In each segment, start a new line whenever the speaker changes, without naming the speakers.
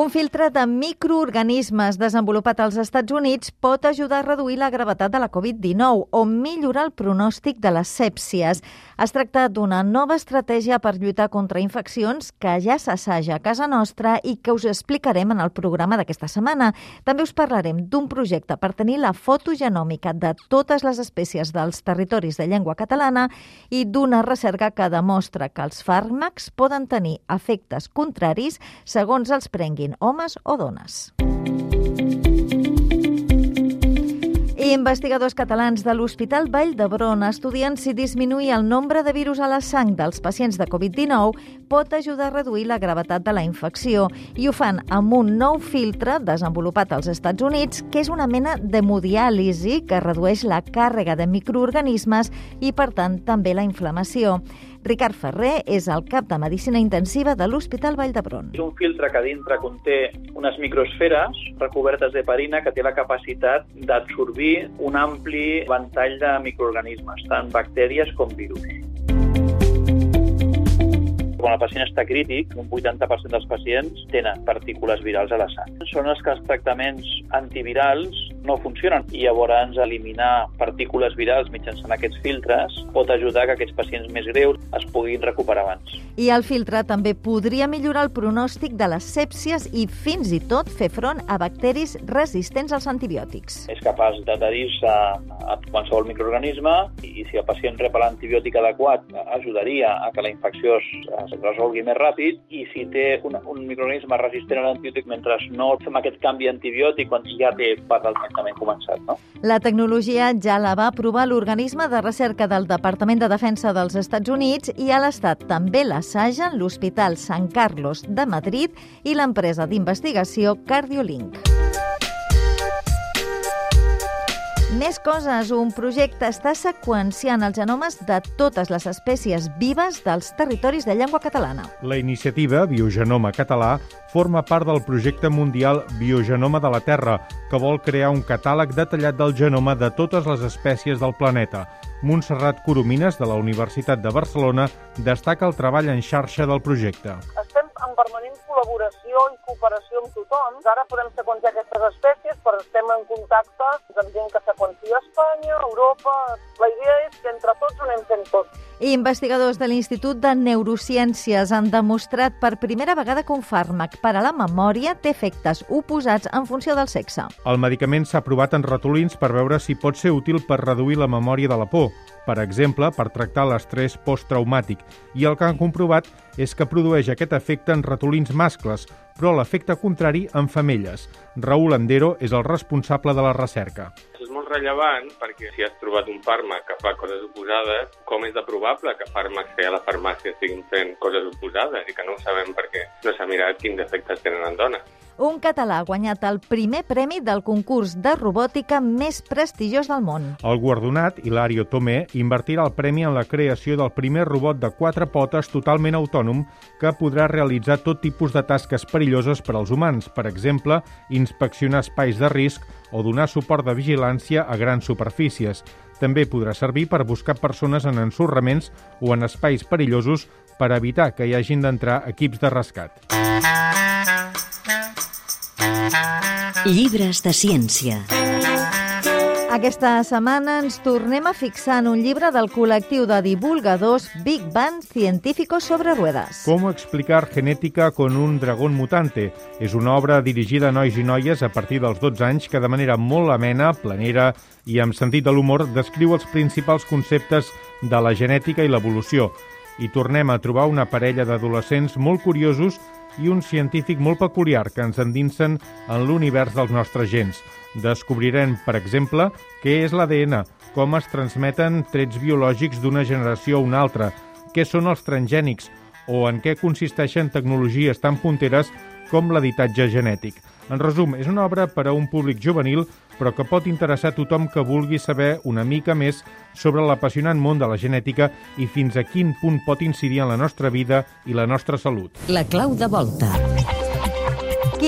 Un filtre de microorganismes desenvolupat als Estats Units pot ajudar a reduir la gravetat de la Covid-19 o millorar el pronòstic de les sèpcies. Es tracta d'una nova estratègia per lluitar contra infeccions que ja s'assaja a casa nostra i que us explicarem en el programa d'aquesta setmana. També us parlarem d'un projecte per tenir la fotogenòmica de totes les espècies dels territoris de llengua catalana i d'una recerca que demostra que els fàrmacs poden tenir efectes contraris segons els prenguin homes o dones. Investigadors catalans de l'Hospital Vall d'Hebron estudien si disminuir el nombre de virus a la sang dels pacients de Covid-19 pot ajudar a reduir la gravetat de la infecció i ho fan amb un nou filtre desenvolupat als Estats Units que és una mena d'hemodiàlisi que redueix la càrrega de microorganismes i, per tant, també la inflamació. Ricard Ferrer és el cap de Medicina Intensiva de l'Hospital Vall d'Hebron.
És un filtre que dintre conté unes microsferes recobertes d'heparina que té la capacitat d'absorbir un ampli ventall de microorganismes, tant bactèries com virus. Quan el pacient està crític, un 80% dels pacients tenen partícules virals a la sang. Són els que els tractaments antivirals no funcionen i llavors eliminar partícules virals mitjançant aquests filtres pot ajudar que aquests pacients més greus es puguin recuperar abans.
I el filtre també podria millorar el pronòstic de les sèpcies i fins i tot fer front a bacteris resistents als antibiòtics.
És capaç d'adherir-se a qualsevol microorganisme i si el pacient rep l'antibiòtic adequat ajudaria a que la infecció es, es resolgui més ràpid i si té un, un microorganisme resistent a l'antibiòtic mentre no fem aquest canvi antibiòtic quan ja té part del tractament començat. No?
La tecnologia ja la va aprovar l'organisme de recerca del Departament de Defensa dels Estats Units i a l'Estat també l'assagen l'Hospital San Carlos de Madrid i l'empresa d'investigació Cardiolink. Més coses. Un projecte està seqüenciant els genomes de totes les espècies vives dels territoris de llengua catalana.
La iniciativa Biogenoma Català forma part del projecte mundial Biogenoma de la Terra, que vol crear un catàleg detallat del genoma de totes les espècies del planeta. Montserrat Coromines, de la Universitat de Barcelona, destaca el treball en xarxa del projecte.
Col·laboració i cooperació amb tothom. Ara podem seqüenciar aquestes espècies, però estem en contacte amb gent que seqüencia a Espanya, a Europa... La idea és que entre tots ho anem fent tot.
I investigadors de l'Institut de Neurociències han demostrat per primera vegada que un fàrmac per a la memòria té efectes oposats en funció del sexe.
El medicament s'ha provat en ratolins per veure si pot ser útil per reduir la memòria de la por, per exemple, per tractar l'estrès posttraumàtic, i el que han comprovat és que produeix aquest efecte en ratolins mascles, però l'efecte contrari en femelles. Raül Andero és el responsable de la recerca.
És molt rellevant perquè si has trobat un fàrmac que fa coses oposades, com és de probable que fàrmacs que a la farmàcia estiguin fent coses oposades i que no ho sabem perquè no s'ha mirat quins efectes tenen en dones.
Un català ha guanyat el primer premi del concurs de robòtica més prestigiós del món.
El guardonat, Hilario Tomé, invertirà el premi en la creació del primer robot de quatre potes totalment autònom que podrà realitzar tot tipus de tasques perilloses per als humans, per exemple, inspeccionar espais de risc o donar suport de vigilància a grans superfícies. També podrà servir per buscar persones en ensorraments o en espais perillosos per evitar que hi hagin d'entrar equips de rescat.
Llibres de ciència.
Aquesta setmana ens tornem a fixar en un llibre del col·lectiu de divulgadors Big Bang Científicos sobre Ruedas.
¿Cómo explicar genética con un dragón mutante? És una obra dirigida a nois i noies a partir dels 12 anys que de manera molt amena, planera i amb sentit de l'humor descriu els principals conceptes de la genètica i l'evolució. I tornem a trobar una parella d'adolescents molt curiosos i un científic molt peculiar que ens endinsen en l'univers dels nostres gens. Descobrirem, per exemple, què és l'ADN, com es transmeten trets biològics d'una generació a una altra, què són els transgènics o en què consisteixen tecnologies tan punteres com l'editatge genètic. En resum, és una obra per a un públic juvenil, però que pot interessar a tothom que vulgui saber una mica més sobre l'apassionant món de la genètica i fins a quin punt pot incidir en la nostra vida i la nostra salut.
La clau de volta.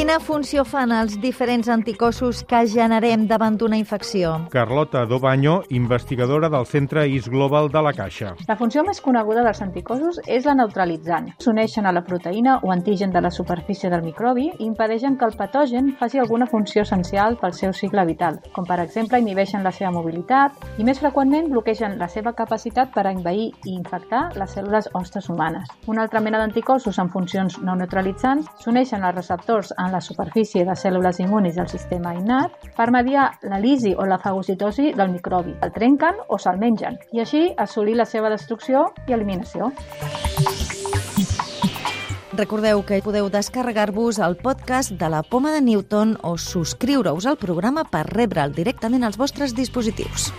Qui Quina funció fan els diferents anticossos que generem davant d'una infecció?
Carlota Dobaño, investigadora del Centre Is Global de la Caixa.
La funció més coneguda dels anticossos és la neutralitzant. S'uneixen a la proteïna o antigen de la superfície del microbi i impedeixen que el patogen faci alguna funció essencial pel seu cicle vital, com per exemple inhibeixen la seva mobilitat i més freqüentment bloquegen la seva capacitat per a envair i infectar les cèl·lules hostes humanes. Una altra mena d'anticossos amb funcions no neutralitzants s'uneixen als receptors en la superfície de cèl·lules immunis del sistema innat per mediar la lisi o la fagocitosi del microbi. El trenquen o se'l mengen i així assolir la seva destrucció i eliminació.
Recordeu que podeu descarregar-vos el podcast de la Poma de Newton o subscriure-us al programa per rebre'l directament als vostres dispositius.